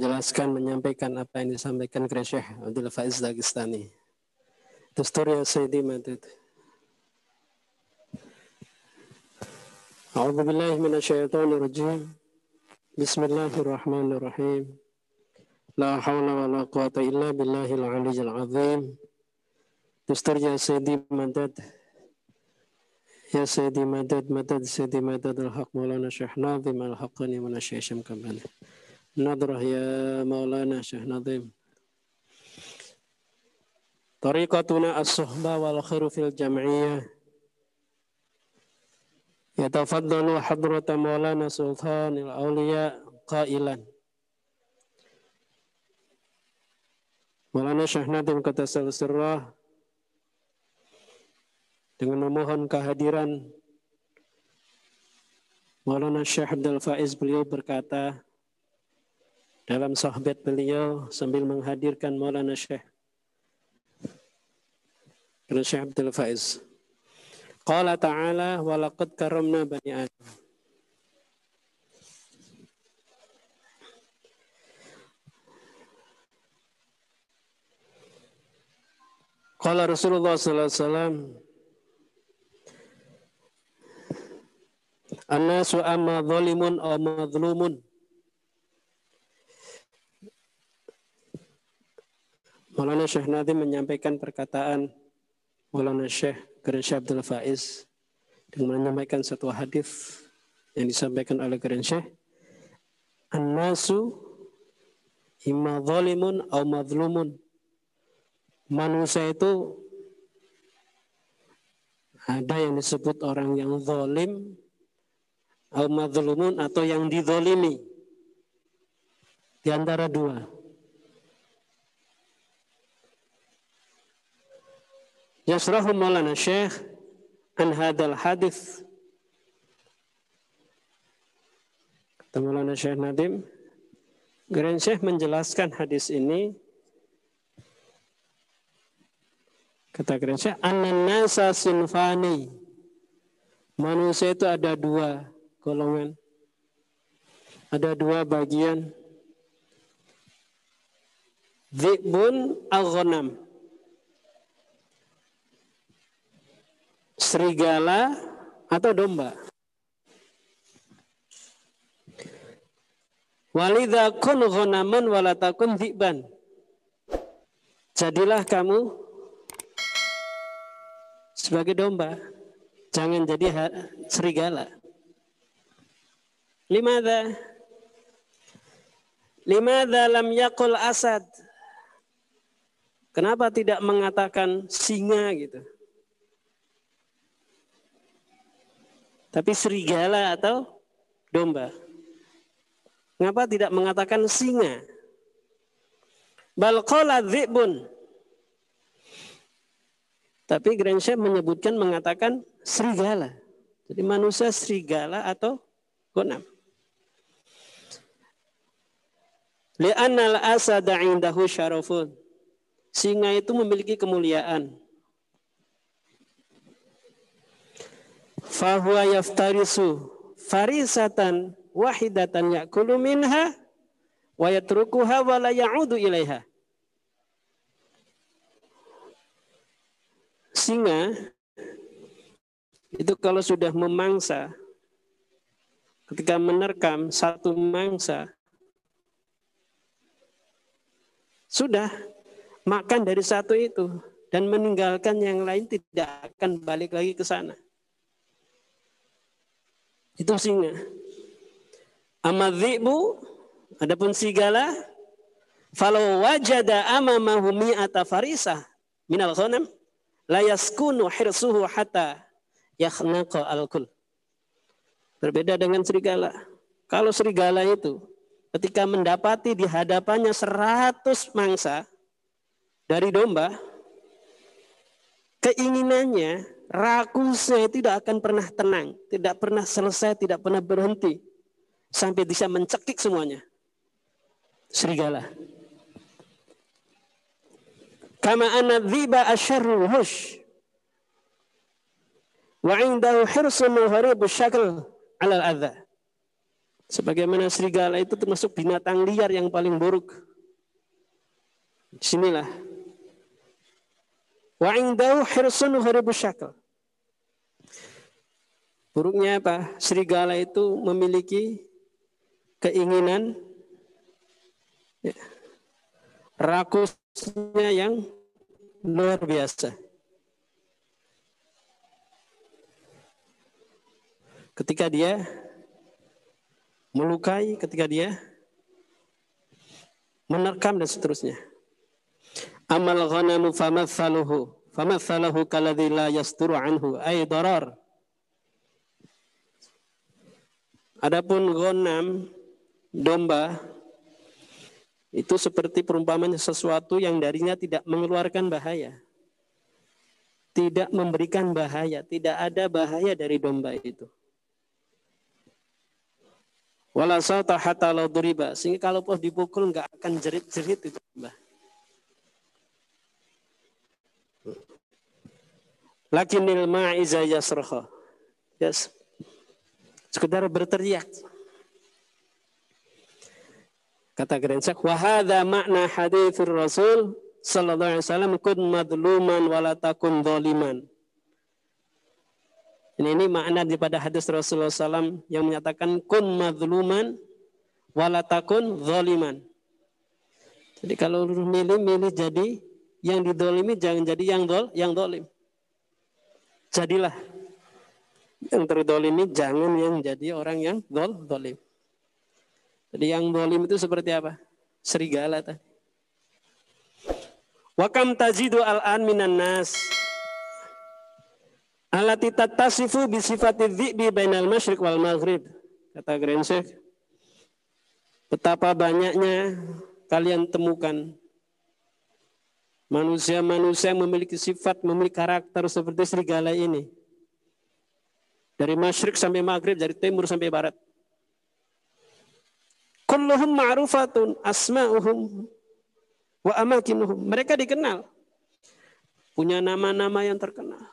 menjelaskan, menyampaikan apa yang disampaikan kepada Syekh Abdul Faiz Dagestani. دستور يا سيدي مدد أعوذ بالله من الشيطان الرجيم بسم الله الرحمن الرحيم لا حول ولا قوة إلا بالله العلي العظيم دستور يا سيدي مدد يا سيدي مدد مدد سيدي مدد الحق مولانا شيخ ناظم الحقني من الشيخ شمكمل نظرة يا مولانا شيخ ناظم طريقتنا الصحبة والخير في الجمعية يتفضل حضرة مولانا سلطان الأولياء قائلا Maulana Syekh Nadim kata Sirrah dengan memohon kehadiran Maulana Syekh Abdul Faiz beliau berkata dalam sahabat beliau sambil menghadirkan Maulana Syekh. Syekh Abdul Faiz. Qala ta'ala walaqad karamna bani Adam. Qala Rasulullah sallallahu alaihi wasallam An-nasu amma zalimun aw madlumun Maulana Syekh Nadim menyampaikan perkataan Maulana Syekh Keren Syekh Abdul Faiz dengan menyampaikan satu hadis yang disampaikan oleh Keren Syekh. An-nasu imma zalimun au madlumun manusia itu ada yang disebut orang yang zalim au madlumun atau yang dizalimi. Di antara dua Yasrahu Maulana Syekh an hadal hadis. Kata Maulana Syekh Nadim, Grand Syekh menjelaskan hadis ini Kata Grand Syekh, An-nasa sinfani. Manusia itu ada dua golongan. Ada dua bagian. Zibun al-ghanam serigala atau domba. Walidha kun ghonaman walatakun dhiban. Jadilah kamu sebagai domba. Jangan jadi serigala. Limada? Limada lam yakul asad? Kenapa tidak mengatakan singa gitu? Tapi serigala atau domba. Mengapa tidak mengatakan singa? Balqala dzibun. Tapi Grand menyebutkan mengatakan serigala. Jadi manusia serigala atau gonam. Li'annal asada indahu syarafun. Singa itu memiliki kemuliaan. Fahuwa yaftarisu farisatan wahidatan yakulu minha wa yatrukuha wa la ya'udu ilaiha. Singa itu kalau sudah memangsa ketika menerkam satu mangsa sudah makan dari satu itu dan meninggalkan yang lain tidak akan balik lagi ke sana. Itu singa. Amadhibu, adapun sigala, falau wajada amamahu mi'ata farisah minal ghanam, la yaskunu hirsuhu hatta yakhnaqa al-kul. Berbeda dengan serigala. Kalau serigala itu ketika mendapati di hadapannya seratus mangsa dari domba, keinginannya rakusnya tidak akan pernah tenang, tidak pernah selesai, tidak pernah berhenti sampai bisa mencekik semuanya. Serigala. Kama anna dhiba asyarrul hush. Wa indahu hirsun muharibu syakl ala adha. Sebagaimana serigala itu termasuk binatang liar yang paling buruk. Di sinilah. Wa indahu hirsun syakal. Buruknya apa? Serigala itu memiliki keinginan ya, rakusnya yang luar biasa. Ketika dia melukai, ketika dia menerkam dan seterusnya. Amal ghanamu famathaluhu famathaluhu kaladhi la yasturu anhu ay darar. Adapun ghanam domba itu seperti perumpamaan sesuatu yang darinya tidak mengeluarkan bahaya. Tidak memberikan bahaya, tidak ada bahaya dari domba itu. Wala sauta hatta law duriba. Sehingga kalau dipukul nggak akan jerit-jerit itu, Mbah. Lakinil ma'iza. Yes. Sekedar berteriak. Kata Grensak, wahada makna hadithur Rasul sallallahu alaihi wasallam kun madluman walatakun doliman. Ini, ini makna daripada hadis Rasulullah SAW yang menyatakan kun madluman walatakun zoliman. Jadi kalau milih milih jadi yang didolimi jangan jadi yang dol yang dolim. Jadilah yang terdolimi jangan yang jadi orang yang dol dolim. Jadi yang dolim itu seperti apa? Serigala tadi. Wakam tajidu al-an minan nas Alati tatasifu bisifati dhi'bi bainal masyriq wal maghrib. Kata Grand Betapa banyaknya kalian temukan manusia-manusia yang memiliki sifat, memiliki karakter seperti serigala ini. Dari masyrik sampai maghrib, dari timur sampai barat. Kulluhum ma'rufatun asma'uhum wa amakinuhum. Mereka dikenal. Punya nama-nama yang terkenal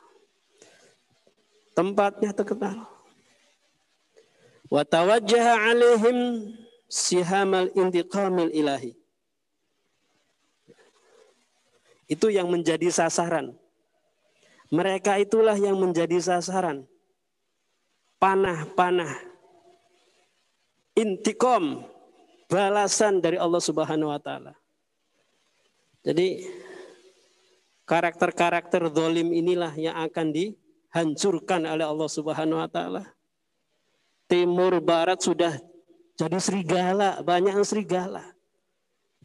tempatnya terkenal. Wa tawajjaha alaihim sihamal intiqamil ilahi. Itu yang menjadi sasaran. Mereka itulah yang menjadi sasaran. Panah-panah. Intikom. Balasan dari Allah subhanahu wa ta'ala. Jadi karakter-karakter dolim inilah yang akan di hancurkan oleh Allah Subhanahu wa taala. Timur barat sudah jadi serigala, banyak yang serigala.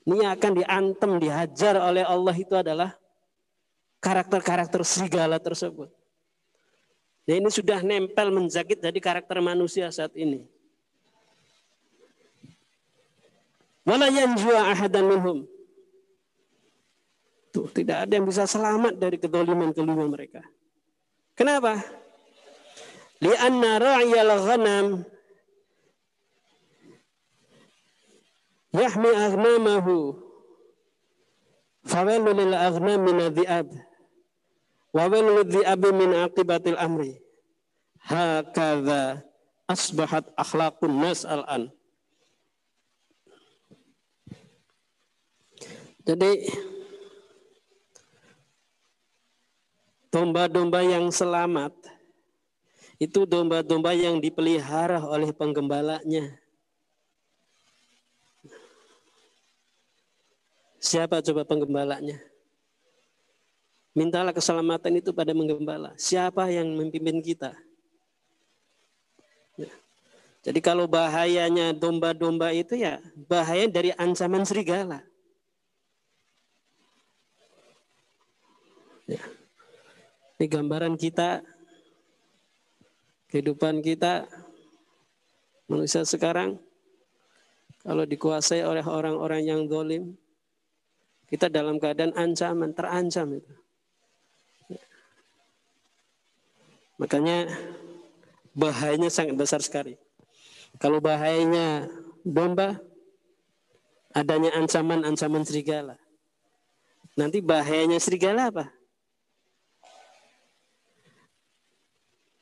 Ini akan diantem, dihajar oleh Allah itu adalah karakter-karakter serigala tersebut. Dan ini sudah nempel menjagit dari karakter manusia saat ini. Wala yanjua ahadan minhum. Tuh, tidak ada yang bisa selamat dari kedoliman kelima mereka. Kenapa? Lianna ra'yal ghanam yahmi aghnamahu fawailu lil aghnam min wa wailu lidhi'abi min aqibatil amri hakadha asbahat akhlaqun nas al-an jadi Domba-domba yang selamat itu domba-domba yang dipelihara oleh penggembalanya. Siapa coba penggembalanya? Mintalah keselamatan itu pada menggembala. Siapa yang memimpin kita? Ya. Jadi kalau bahayanya domba-domba itu ya bahaya dari ancaman serigala. Ya. Ini gambaran kita, kehidupan kita, manusia sekarang, kalau dikuasai oleh orang-orang yang dolim, kita dalam keadaan ancaman, terancam itu. Makanya bahayanya sangat besar sekali. Kalau bahayanya domba, adanya ancaman-ancaman serigala. Nanti bahayanya serigala apa?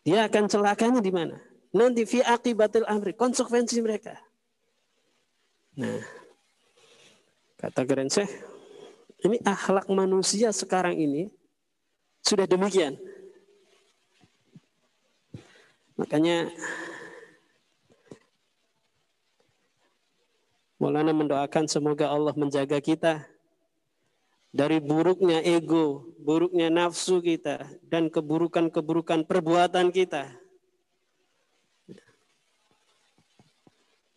Dia akan celakanya di mana? nanti fi akibatil amri, konsekuensi mereka. Nah, kata keren ini akhlak manusia sekarang ini sudah demikian. Makanya Maulana mendoakan semoga Allah menjaga kita dari buruknya ego, buruknya nafsu kita, dan keburukan-keburukan perbuatan kita.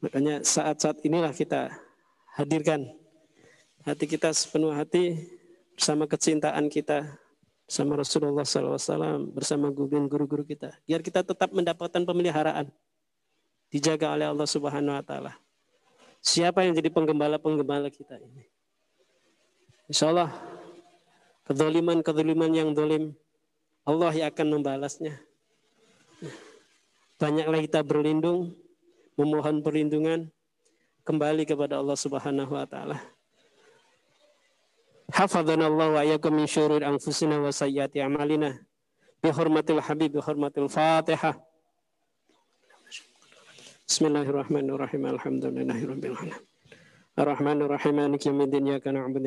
Makanya saat-saat inilah kita hadirkan hati kita sepenuh hati bersama kecintaan kita sama Rasulullah SAW, bersama guru-guru kita. Biar kita tetap mendapatkan pemeliharaan. Dijaga oleh Allah Subhanahu wa Ta'ala. Siapa yang jadi penggembala-penggembala kita ini? Insya Allah, kedoliman-kedoliman yang dolim, Allah yang akan membalasnya. Banyaklah kita berlindung, memohon perlindungan, kembali kepada Allah Subhanahu wa taala. Hafadhana Allah wa iyyakum min syururi anfusina wa a'malina. Bi habib, bi Fatihah. Bismillahirrahmanirrahim. Alhamdulillahirabbil alamin. Ar-Rahmanir-Rahim. Maliki yaumiddin. Iyyaka na'budu.